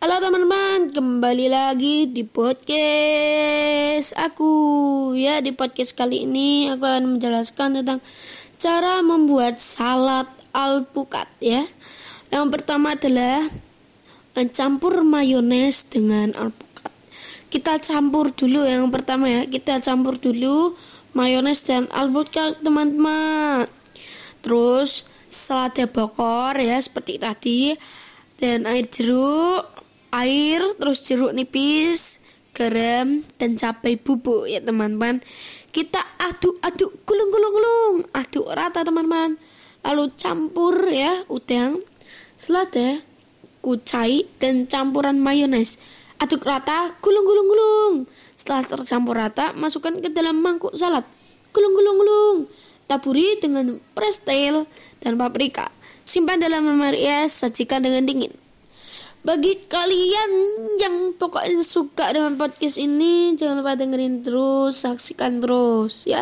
Halo teman-teman, kembali lagi di podcast aku. Ya, di podcast kali ini aku akan menjelaskan tentang cara membuat salad alpukat ya. Yang pertama adalah mencampur mayones dengan alpukat. Kita campur dulu yang pertama ya. Kita campur dulu mayones dan alpukat teman-teman. Terus selada bokor ya seperti tadi dan air jeruk, air terus jeruk nipis, garam dan cabai bubuk ya teman-teman. Kita aduk-aduk gulung-gulung-gulung, aduk rata teman-teman. Lalu campur ya udang, selada, kucai dan campuran mayones. Aduk rata, gulung-gulung-gulung. Setelah tercampur rata, masukkan ke dalam mangkuk salad. Gulung-gulung-gulung. Taburi dengan prestel dan paprika. Simpan dalam lemari es, sajikan dengan dingin. Bagi kalian yang pokoknya suka dengan podcast ini, jangan lupa dengerin terus, saksikan terus ya.